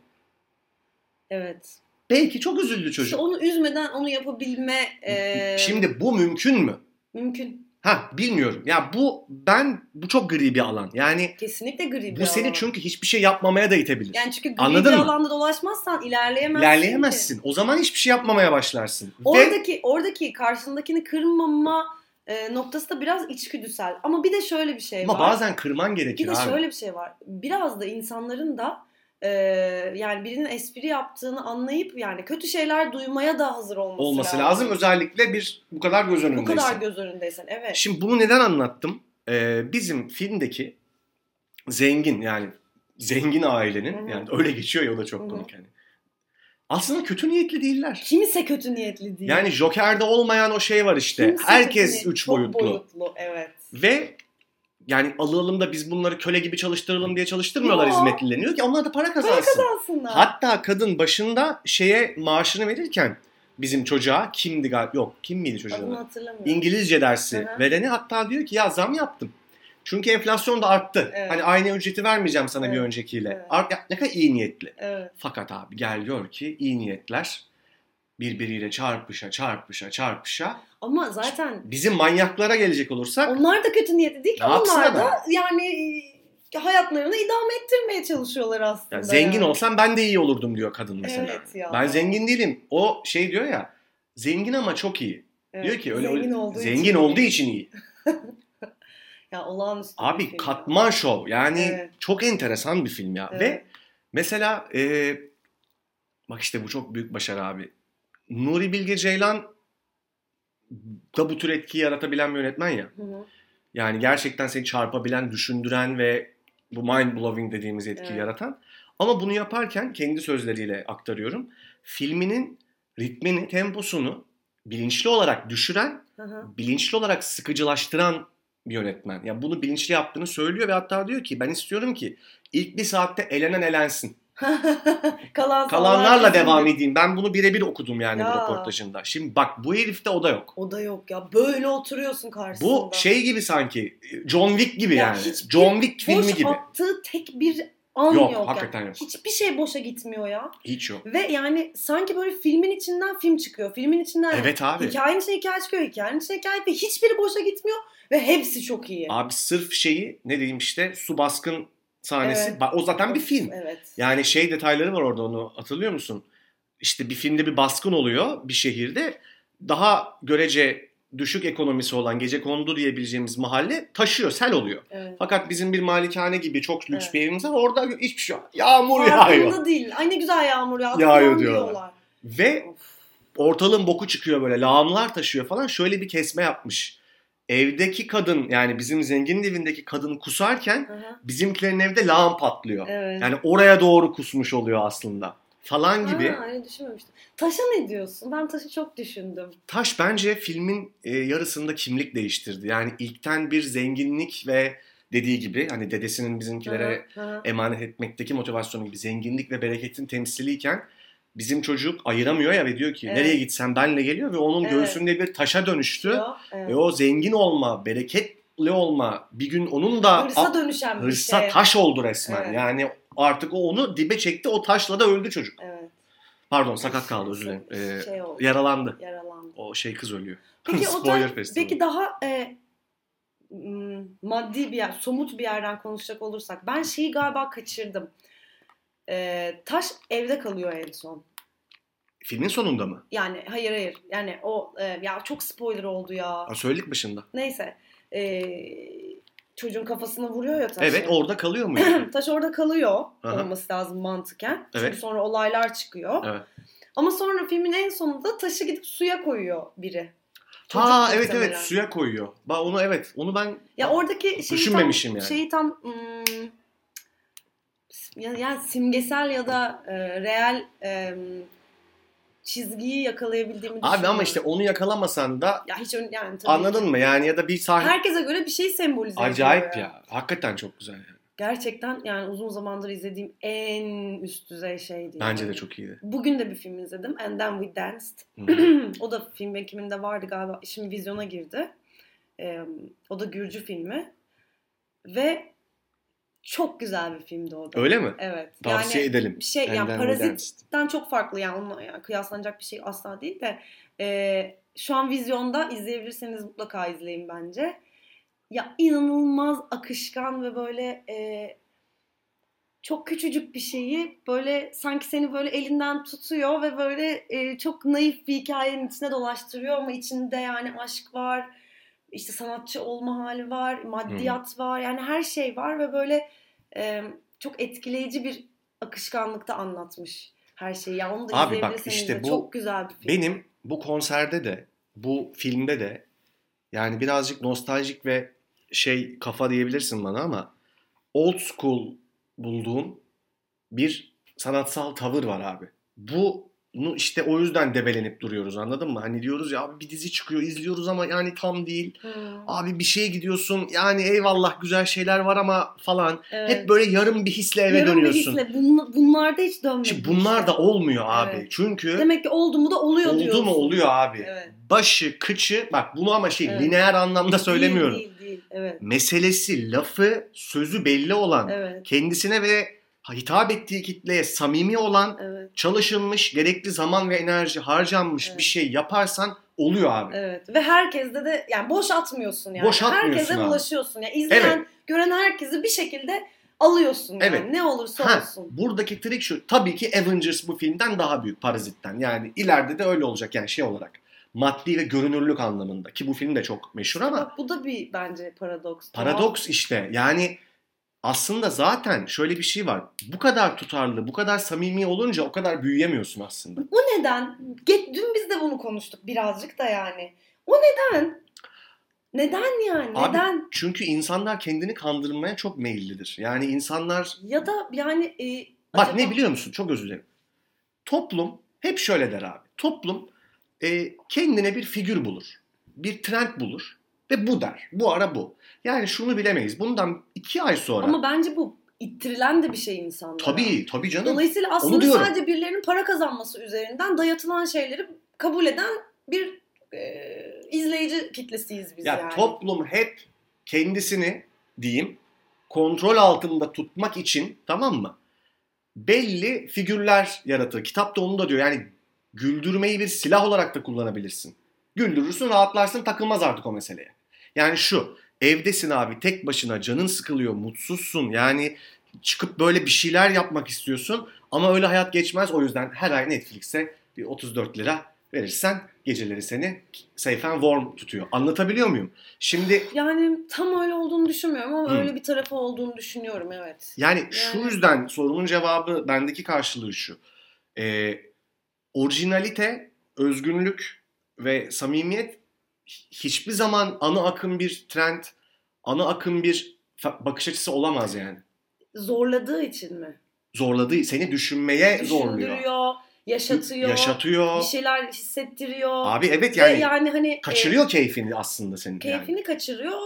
Evet. Belki çok üzüldü İşte çocuk. onu üzmeden onu yapabilme e, Şimdi bu mümkün mü? mümkün. Ha bilmiyorum. Ya bu ben bu çok gri bir alan. Yani Kesinlikle gri bir bu seni alan. çünkü hiçbir şey yapmamaya da itebilir. yani çünkü gri Anladın bir mı? alanda dolaşmazsan ilerleyemezsin. İlerleyemezsin. O zaman hiçbir şey yapmamaya başlarsın. Ve Oradaki oradaki karşındakini kırmama e, noktası da biraz içgüdüsel. Ama bir de şöyle bir şey ama var. bazen kırman gerekir bir de abi. şöyle bir şey var. Biraz da insanların da e, yani birinin espri yaptığını anlayıp yani kötü şeyler duymaya da hazır olması, olması lazım. Özellikle bir bu kadar göz Bu önündeyse. kadar göz önündeysen evet. Şimdi bunu neden anlattım? Ee, bizim filmdeki zengin yani zengin ailenin Hı hı. yani öyle geçiyor ya o da çok komik yani. Aslında kötü niyetli değiller. Kimse kötü niyetli değil. Yani Joker'de olmayan o şey var işte. Kimse Herkes üç çok boyutlu. boyutlu. Evet. Ve yani alalım da biz bunları köle gibi çalıştıralım diye çalıştırmıyorlar Yo. hizmetlilerini. Diyor ki onlar da para kazansın. Kazansınlar. Hatta kadın başında şeye maaşını verirken bizim çocuğa kimdi galiba yok kim miydi çocuğun adı? hatırlamıyorum. İngilizce dersi Hı hı. vereni hatta diyor ki ya zam yaptım. Çünkü enflasyon da arttı. Evet. Hani aynı ücreti vermeyeceğim sana bir Evet. öncekiyle. Evet. Art, ya ne kadar iyi niyetli. Evet. Fakat abi gel gör ki iyi niyetler birbiriyle çarpışa çarpışa çarpışa. Ama zaten Bizim manyaklara gelecek olursak onlar da kötü niyetli değil ki. Onlar da yani e, hayatlarını idame ettirmeye çalışıyorlar aslında. ya zengin yani. olsam ben de iyi olurdum diyor kadın mesela. Evet ya. Ben zengin değilim. O şey diyor ya zengin ama çok iyi. Evet, Diyor ki öyle zengin olduğu zengin için. olduğu için iyi. Ya olağanüstü Abi film. katman şov. Yani Evet. çok enteresan bir film ya. Evet. Ve mesela e, bak işte bu çok büyük başarı abi. Nuri Bilge Ceylan da bu tür etkiyi yaratabilen bir yönetmen ya. Hı hı. Yani gerçekten seni çarpabilen, düşündüren ve bu mind blowing dediğimiz etkiyi Evet. yaratan. Ama bunu yaparken kendi sözleriyle aktarıyorum. Filminin ritmini, temposunu bilinçli olarak düşüren, Hı hı. bilinçli olarak sıkıcılaştıran bir yönetmen. Ya bunu bilinçli yaptığını söylüyor ve hatta diyor ki ben istiyorum ki ilk bir saatte elenen elensin. Kalan Kalanlarla devam edeyim. Ben bunu birebir okudum yani bu Ya. röportajında. Şimdi bak bu herifte o da yok. O da yok ya. Böyle oturuyorsun karşısında. Bu şey gibi sanki John Wick gibi Ya yani. John Wick filmi Boş gibi. attığı tek bir an Yok, yok. hakikaten yani. yok. Hiçbir şey boşa gitmiyor ya. Hiç yok. Ve yani sanki böyle filmin içinden film çıkıyor. Filmin içinden Evet abi. hikayenin içine hikaye çıkıyor. Hikayenin içine hikaye ve hiçbiri boşa gitmiyor. Ve hepsi çok iyi. Abi sırf şeyi ne diyeyim işte su baskın sahnesi. Evet. O zaten bir film. Evet. Yani şey detayları var orada onu hatırlıyor musun? İşte bir filmde bir baskın oluyor bir şehirde. Daha görece düşük ekonomisi olan gece kondu diyebileceğimiz mahalle taşıyor, sel oluyor. evet. Fakat bizim bir malikane gibi çok lüks Evet. bir evimiz var. Orada hiçbir şey yok. Yağmur Farkında yağıyor. değil. Ay ne güzel yağmur yağdı. Yağıyor falan diyorlar. Ve Of. ortalığın boku çıkıyor böyle. Lağımlar taşıyor falan. Şöyle bir kesme yapmış. Evdeki kadın yani bizim zenginin evindeki kadın kusarken hı. bizimkilerin evde lağım patlıyor. Evet. Yani oraya doğru kusmuş oluyor aslında. Falan gibi. Ha, öyle düşünmemiştim. Taşa ne diyorsun? Ben taşı çok düşündüm. Taş bence filmin e, yarısında kimlik değiştirdi. Yani ilkten bir zenginlik ve dediği gibi hani dedesinin bizimkilere Hı hı. emanet etmekteki motivasyonu gibi zenginlik ve bereketin temsiliyken bizim çocuk ayıramıyor ya ve diyor ki Evet. nereye gitsem benle geliyor ve onun Evet. göğsünde bir taşa dönüştü. Yo, evet. Ve o zengin olma, bereketli olma bir gün onun da Hırsa dönüşen bir hırsa şey. taş oldu resmen. Evet. Yani artık o onu dibe çekti o taşla da öldü çocuk. Evet. Pardon sakat kaldı özür dilerim. Ee, Şey oldu. yaralandı. Yaralandı. O şey kız ölüyor. Peki o Spoiler tarz- festivali. peki daha e, maddi bir yer, somut bir yerden konuşacak olursak ben şeyi galiba kaçırdım. E, taş evde kalıyor en son. Filmin sonunda mı? Yani hayır hayır. Yani o e, ya çok spoiler oldu ya. Ha, söyledik başında. Neyse. E, çocuğun kafasına vuruyor ya taşı. Evet orada kalıyor mu? yani? Taş orada kalıyor Aha. olması lazım mantıken. Çünkü Evet. sonra olaylar çıkıyor. Evet. Ama sonra filmin en sonunda taşı gidip suya koyuyor biri. ha Çocuk evet evet muhtemelen. suya koyuyor. Ba onu evet onu ben Ya oradaki şeyi Düşünmemişim tam, yani. şeyi tam hmm, ya- yani simgesel ya da e, real e, çizgiyi yakalayabildiğimi Abi düşünüyorum. ama işte onu yakalamasan da ya hiç ön- yani tabii anladın ki. mı? Yani ya da bir sahne Herkese göre bir şey sembolize ediyor acayip ya. Hakikaten çok güzel yani. Gerçekten yani uzun zamandır izlediğim en üst düzey şeydi. Bence yani. de çok iyiydi. Bugün de bir film izledim. And Then We Danced. O da film ekiminde vardı galiba. Şimdi vizyona girdi. Ee, o da Gürcü filmi. Ve çok güzel bir filmdi o da. Öyle mi? Evet. Tavsiye yani edelim. Bir şey yani. Parazit'ten çok farklı yani onunla yani kıyaslanacak bir şey asla değil de e, şu an vizyonda izleyebilirseniz mutlaka izleyin bence. Ya inanılmaz akışkan ve böyle e, çok küçücük bir şeyi böyle sanki seni böyle elinden tutuyor ve böyle e, çok naif bir hikayenin içine dolaştırıyor ama içinde yani aşk var, işte sanatçı olma hali var, maddiyat var yani her şey var ve böyle e, çok etkileyici bir akışkanlıkta anlatmış her şeyi. Yani onu da Abi bak işte de bu çok güzel bir film. Benim bu konserde de bu filmde de yani birazcık nostaljik ve şey kafa diyebilirsin bana ama old school bulduğum bir sanatsal tavır var abi. Bunu işte o yüzden debelenip duruyoruz anladın mı? Hani diyoruz ya abi bir dizi çıkıyor izliyoruz ama yani tam değil. Hmm, Abi bir şeye gidiyorsun yani eyvallah güzel şeyler var ama falan. evet. Hep böyle yarım bir hisle eve Yarım bir dönüyorsun. hisle. Bun- bunlarda hiç dönmedi. Şimdi bunlar da olmuyor abi. Evet. Çünkü Demek ki oldu mu da oluyor oldu diyorsun. mu oluyor abi. Evet. Başı, kıçı bak bunu ama şey Evet. lineer anlamda söylemiyorum. Değil değil değil. Evet. Meselesi, lafı, sözü belli olan, Evet. kendisine ve hitap ettiği kitleye samimi olan, Evet. çalışılmış, gerekli zaman ve enerji harcanmış Evet. bir şey yaparsan oluyor abi. Evet. Ve herkeste de yani boş atmıyorsun yani. Boş atmıyorsun Herkese abi. bulaşıyorsun. Yani izleyen, Evet. gören herkesi bir şekilde alıyorsun yani. Evet. Ne olursa Ha, olsun. buradaki trik şu. Tabii ki Avengers bu filmden daha büyük Parazit'ten. Yani ileride de öyle olacak yani şey olarak. Maddi ve görünürlük anlamında. Ki bu film de çok meşhur ama Bak bu da bir bence paradoks. Paradoks işte. Yani aslında zaten şöyle bir şey var. Bu kadar tutarlı, bu kadar samimi olunca o kadar büyüyemiyorsun aslında. O neden? Get, dün biz de bunu konuştuk birazcık da yani. O neden? Neden yani? Abi, Neden? Çünkü insanlar kendini kandırmaya çok meyillidir. Yani insanlar Ya da yani e, bak acaba- ne biliyor musun? Çok özür dilerim. Toplum hep şöyle der abi. Toplum e, kendine bir figür bulur. Bir trend bulur ve bu der. Bu ara bu. Yani şunu bilemeyiz. Bundan iki ay sonra Ama bence bu ittirilen de bir şey insanlara. tabii tabii canım. Dolayısıyla aslında sadece birilerinin para kazanması üzerinden dayatılan şeyleri kabul eden bir e, izleyici kitlesiyiz biz Ya yani. toplum hep kendisini diyeyim kontrol altında tutmak için tamam mı? Belli figürler yaratır. Kitap da onu da diyor. Yani güldürmeyi bir silah olarak da kullanabilirsin. Güldürürsün, rahatlarsın, takılmaz artık o meseleye. Yani şu, evdesin abi tek başına canın sıkılıyor, mutsuzsun. Yani çıkıp böyle bir şeyler yapmak istiyorsun ama öyle hayat geçmez. O yüzden her ay Netflix'e bir 34 lira verirsen geceleri seni safe and warm tutuyor. Anlatabiliyor muyum? Şimdi Yani tam öyle olduğunu düşünmüyorum ama Hı. öyle bir tarafı olduğunu düşünüyorum evet. yani şu Yani- yüzden sorunun cevabı bendeki karşılığı şu. Ee, orijinalite, özgünlük ve samimiyet hiçbir zaman ana akım bir trend, ana akım bir bakış açısı olamaz yani. Zorladığı için mi? Zorladığı, seni düşünmeye zorluyor. Yaşatıyor, Yaşatıyor. bir şeyler hissettiriyor. Abi evet Ve yani, yani hani kaçırıyor e, keyfini aslında senin. yani. keyfini kaçırıyor.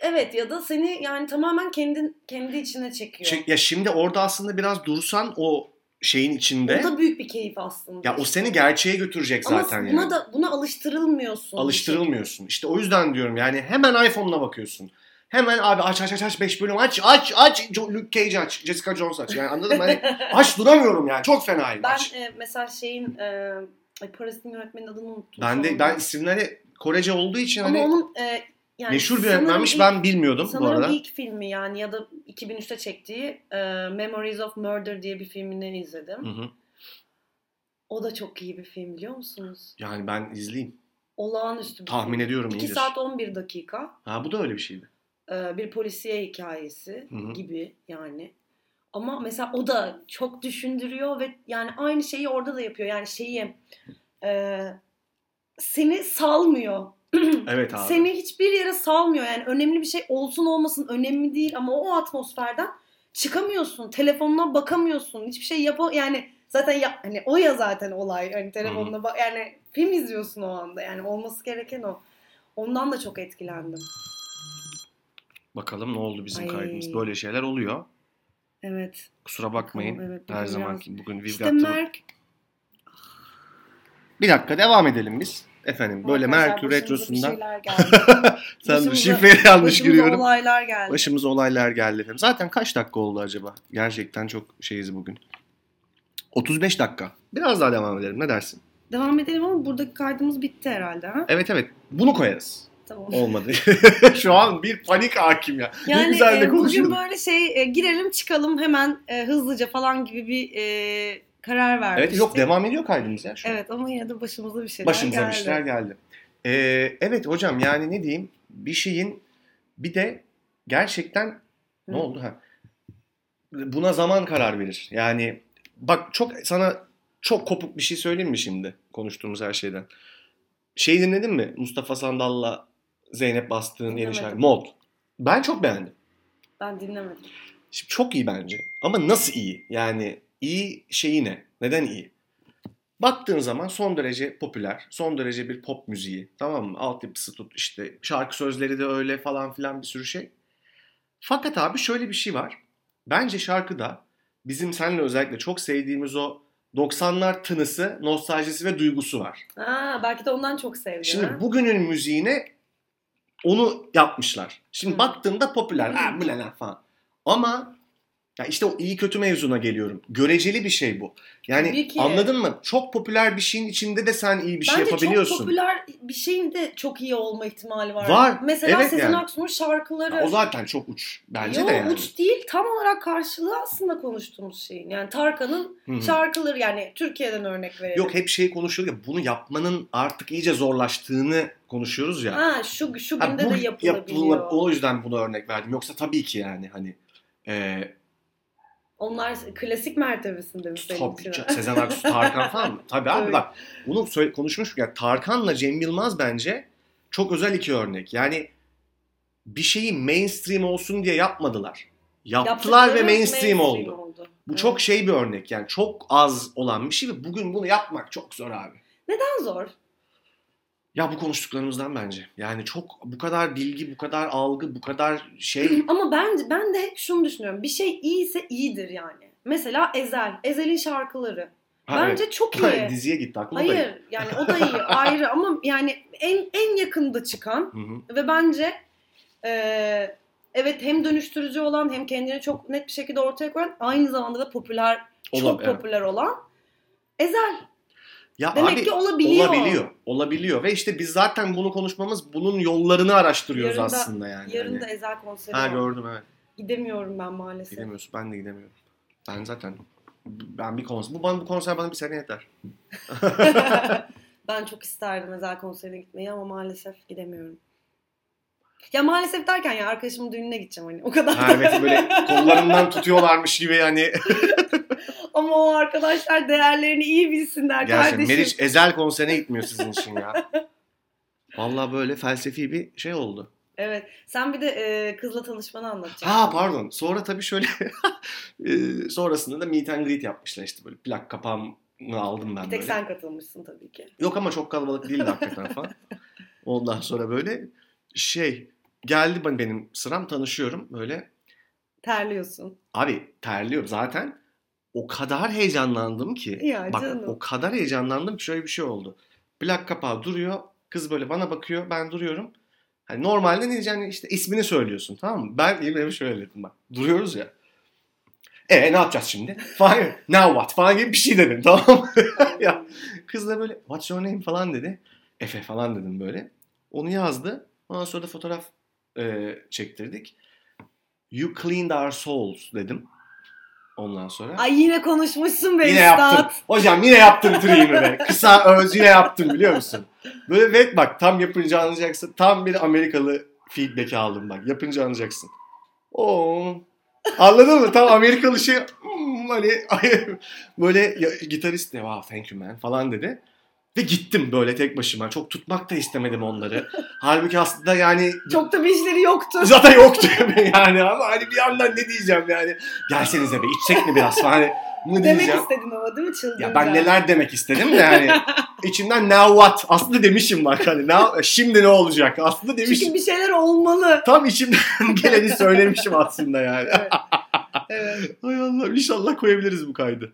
Evet ya da seni yani tamamen kendin kendi içine çekiyor. Ya şimdi orada aslında biraz dursan o şeyin içinde O da büyük bir keyif aslında. ya o seni gerçeğe götürecek Ama zaten buna yani. da buna alıştırılmıyorsun. Alıştırılmıyorsun. İşte o yüzden diyorum yani hemen iPhone'una bakıyorsun. Hemen abi aç aç aç aç 5 bölüm aç aç aç Luke Cage aç Jessica Jones aç. Yani anladın mı? Hani aç duramıyorum yani çok fenayım Ben aç. e, mesela şeyin e, ay Parazit'in yönetmenin adını unuttum. Ben de ben isimleri Korece olduğu için Ama hani onun e, yani meşhur bir sanırım yönetmenmiş ben bilmiyordum bu Sanırım arada. ilk filmi yani ya da 2003'te çektiği e, Memories of Murder diye bir filmini izledim. Hı hı. O da çok iyi bir film biliyor musunuz? Yani ben izleyeyim. Olağanüstü bir Tahmin film. ediyorum 2 iyidir. saat 11 dakika. Ha bu da öyle bir şeydi. e, bir polisiye hikayesi Hı hı. gibi yani. Ama mesela o da çok düşündürüyor ve yani aynı şeyi orada da yapıyor. Yani şeyi e, seni salmıyor. Evet abi. Seni hiçbir yere salmıyor. Yani önemli bir şey olsun olmasın önemli değil ama o atmosferden çıkamıyorsun. Telefonuna bakamıyorsun. Hiçbir şey yap yani Zaten ya, hani o ya zaten olay. Hani telefonla bak yani film izliyorsun o anda. Yani olması gereken o. Ondan da çok etkilendim. Bakalım ne oldu bizim Ay. kaydımız. Böyle şeyler oluyor. Evet. Kusura bakmayın. Evet, Her zamanki bugün we've İşte Merk Bir dakika devam edelim biz. Efendim böyle Arkadaşlar, Merkür Retrosu'ndan sen şifreyi yanlış giriyorum. olaylar geldi. Başımıza olaylar geldi efendim. Zaten kaç dakika oldu acaba? Gerçekten çok şeyiz bugün. 35 dakika. Biraz daha devam edelim. Ne dersin? Devam edelim ama buradaki kaydımız bitti herhalde. Ha? Evet evet. Bunu koyarız. Tamam. Olmadı. Şu an bir panik hakim ya. ne Yani güzel de e, bugün böyle şey e, girelim çıkalım hemen e, hızlıca falan gibi bir e, karar vermiştik. Evet yok devam ediyor kaydımız ya şu an. Evet ama yine de başımıza bir şeyler Başımıza geldi. bir şeyler geldi. Ee, evet hocam yani ne diyeyim bir şeyin bir de gerçekten ne Hı. oldu ha? Buna zaman karar verir. Yani bak çok sana çok kopuk bir şey söyleyeyim mi şimdi konuştuğumuz her şeyden? Şey dinledin mi? Mustafa Sandal'la Zeynep Bastık'ın yeni şarkı Mod. Ben çok beğendim. Ben dinlemedim. Şimdi çok iyi bence. Ama nasıl iyi? Yani iyi şeyi ne? Neden iyi? Baktığın zaman son derece popüler, son derece bir pop müziği. Tamam mı? Altyapısı tut işte şarkı sözleri de öyle falan filan bir sürü şey. Fakat abi şöyle bir şey var. Bence şarkıda bizim seninle özellikle çok sevdiğimiz o 90'lar tınısı, nostaljisi ve duygusu var. Aa, belki de ondan çok sevdim. Şimdi ha? bugünün müziğine onu yapmışlar. Şimdi Hı. baktığımda popüler. Ha bu ne falan. Ama ya işte o iyi kötü mevzuna geliyorum. Göreceli bir şey bu. Yani anladın mı? Çok popüler bir şeyin içinde de sen iyi bir şey Bence yapabiliyorsun. çok popüler bir şeyin de çok iyi olma ihtimali var. Var, Mesela evet Sezen yani. Aksu'nun şarkıları. Ya o zaten çok uç. Bence Yo, de yani. uç değil tam olarak karşılığı aslında konuştuğumuz şeyin. Yani Tarkan'ın şarkıları yani Türkiye'den örnek verelim. Yok hep şey konuşuyor ya bunu yapmanın artık iyice zorlaştığını konuşuyoruz ya. Ha şu şu Ha, günde bu de yapılabiliyor. yapıla- o yüzden bunu örnek verdim. Yoksa tabii ki yani hani e, Onlar klasik mertebesinde mi senin Tabii için? Sezen Aksu, Tarkan falan mı? Tabii abi bak bunu söyle, konuşmuştuk ya Tarkan'la Cem Yılmaz bence çok özel iki örnek. Yani bir şeyi mainstream olsun diye yapmadılar. Yaptılar ve Yaptıkları mainstream, oldu. oldu. Bu Evet. çok şey bir örnek yani çok az olan bir şey ve bugün bunu yapmak çok zor abi. Neden zor? Ya bu konuştuklarımızdan bence. Yani çok bu kadar bilgi, bu kadar algı, bu kadar şey. Ama ben ben de hep şunu düşünüyorum. Bir şey iyiyse iyidir yani. Mesela Ezel. Ezel'in şarkıları. Ha, Bence evet. çok iyi. Diziye gitti aklıma da. Hayır yani o da iyi ayrı ama yani en en yakında çıkan ve bence e, evet hem dönüştürücü olan hem kendini çok net bir şekilde ortaya koyan aynı zamanda da popüler çok Olabilir, evet. popüler olan Ezel. Ya Demek abi, ki olabiliyor. Olabiliyor. Olabiliyor. Ve işte biz zaten bunu konuşmamız bunun yollarını araştırıyoruz Yarın da- aslında yani. Yarın Hani- da Ezel konseri Ha var. gördüm evet. Gidemiyorum ben maalesef. Gidemiyorsun. Ben de gidemiyorum. Ben zaten ben bir konser bu bana bu konser bana bir sene yeter. ben çok isterdim Ezel konserine gitmeyi ama maalesef gidemiyorum. Ya maalesef derken ya arkadaşımın düğününe gideceğim hani o kadar. Ha evet böyle kollarından tutuyorlarmış gibi hani Ama o arkadaşlar değerlerini iyi bilsinler gerçekten kardeşim. Meriç Ezel konserine gitmiyor sizin için ya. Vallahi böyle felsefi bir şey oldu. Evet. Sen bir de e, kızla tanışmanı anlatacaksın. Ha pardon. Sonra tabii şöyle e, sonrasında da meet and greet yapmışlar işte böyle plak kapağımı aldım ben Bir tek böyle. sen katılmışsın tabii ki. Yok ama çok kalabalık değildi hakikaten falan. Ondan sonra böyle şey geldi ben- benim sıram tanışıyorum böyle. Terliyorsun. Abi terliyorum zaten. O kadar heyecanlandım ki. Ya bak canım. o kadar heyecanlandım ki şöyle bir şey oldu. Plak kapağı duruyor. Kız böyle bana bakıyor. Ben duruyorum. Hani normalde ne diyeceğini işte ismini söylüyorsun tamam mı? Ben yemin şöyle dedim bak. Duruyoruz ya. E ne yapacağız şimdi? Falan. Now what? Falan gibi bir şey dedim tamam mı? ya kız da böyle what's your name falan dedi. Efe falan dedim böyle. Onu yazdı. Ondan sonra da fotoğraf e, çektirdik. You cleaned our souls dedim. Ondan sonra. Ay yine konuşmuşsun be Yine üstad. yaptım. Hocam yine yaptım triğimi be. Kısa öz yine yaptım biliyor musun? Böyle ve bak tam yapınca anlayacaksın. Tam bir Amerikalı feedback aldım bak. Yapınca anlayacaksın. Oo. Anladın mı? Tam Amerikalı şey hmm, hani böyle ya, gitarist de wow thank you man falan dedi. Ve gittim böyle tek başıma. Çok tutmak da istemedim onları. Halbuki aslında yani Çok da bir işleri yoktu. zaten yoktu yani ama hani bir yandan ne diyeceğim yani. Gelsenize be içsek mi biraz falan. Hani mı Demek diyeceğim. istedin ama değil mi çıldırınca? Ya ben neler demek istedim de yani içimden now what aslında demişim bak hani now, şimdi ne olacak aslında demişim. Çünkü bir şeyler olmalı. Tam içimden geleni söylemişim aslında yani. Evet. evet. Hay Allah inşallah koyabiliriz bu kaydı.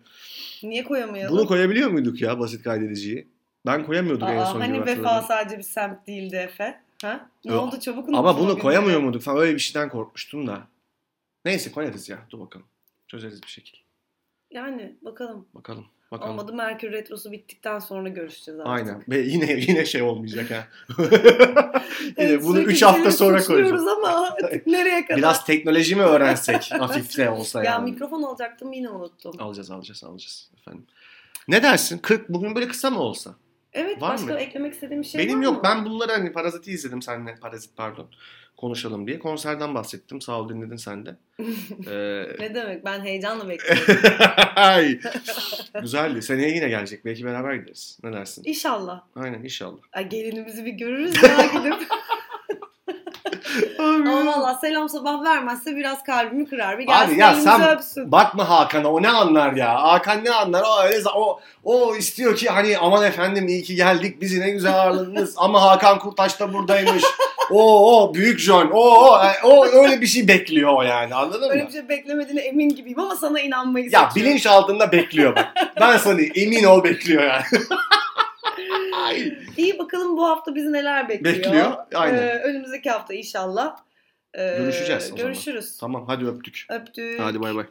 Niye koyamayalım? Bunu koyabiliyor muyduk ya basit kaydediciyi? Ben koyamıyorduk en Aa, son hani vefa sadece bir semt değildi Efe. Ha? Ne Yok. oldu çabuk Ama unuttun o bunu koyamıyor muyduk falan öyle bir şeyden korkmuştum da. Neyse koyarız ya dur bakalım. Çözeriz bir şekilde. Yani bakalım. Bakalım. Bakalım. Olmadı Merkür Retrosu bittikten sonra görüşeceğiz artık. Aynen. Ve yine yine şey olmayacak ha. yine bunu sürekli 3 hafta sonra koyacağız. ama artık nereye kadar? Biraz teknoloji mi öğrensek hafifte olsa Ya yani. mikrofon alacaktım yine unuttum. Alacağız alacağız alacağız efendim. Ne dersin? 40 bugün böyle kısa mı olsa? Evet Var başka mı? eklemek istediğim bir şey Benim var yok. mı? Ben bunları hani Parazit'i izledim seninle. Parazit pardon. Konuşalım diye. Konserden bahsettim. Sağ ol dinledin sen de. Ee, Ne demek ben heyecanla bekliyorum. Ay. Güzeldi. Seneye yine gelecek. Belki beraber gideriz. Ne dersin? İnşallah. Aynen inşallah. Ay, gelinimizi bir görürüz ya gidip. Abi. Ama valla selam sabah vermezse biraz kalbimi kırar. Bir Abi gelsin ya elimizi sen öpsün. bakma Hakan'a o ne anlar ya. Hakan ne anlar? O öyle o o istiyor ki hani aman efendim iyi ki geldik bizi ne güzel ağırladınız ama Hakan Kurtaş da buradaymış. o o büyük John. O o o öyle bir şey bekliyor o yani anladın Öyle mı? bir şey beklemediğine emin gibiyim ama sana inanmayı Ya seçiyorum. bilinç altında bekliyor bak. Ben sana emin ol bekliyor yani. İyi bakalım bu hafta bizi neler bekliyor. Bekliyor, aynen. Ee, önümüzdeki hafta inşallah. Ee, Görüşeceğiz o zaman. Görüşürüz. Tamam hadi öptük. Öptük. Hadi bay bay.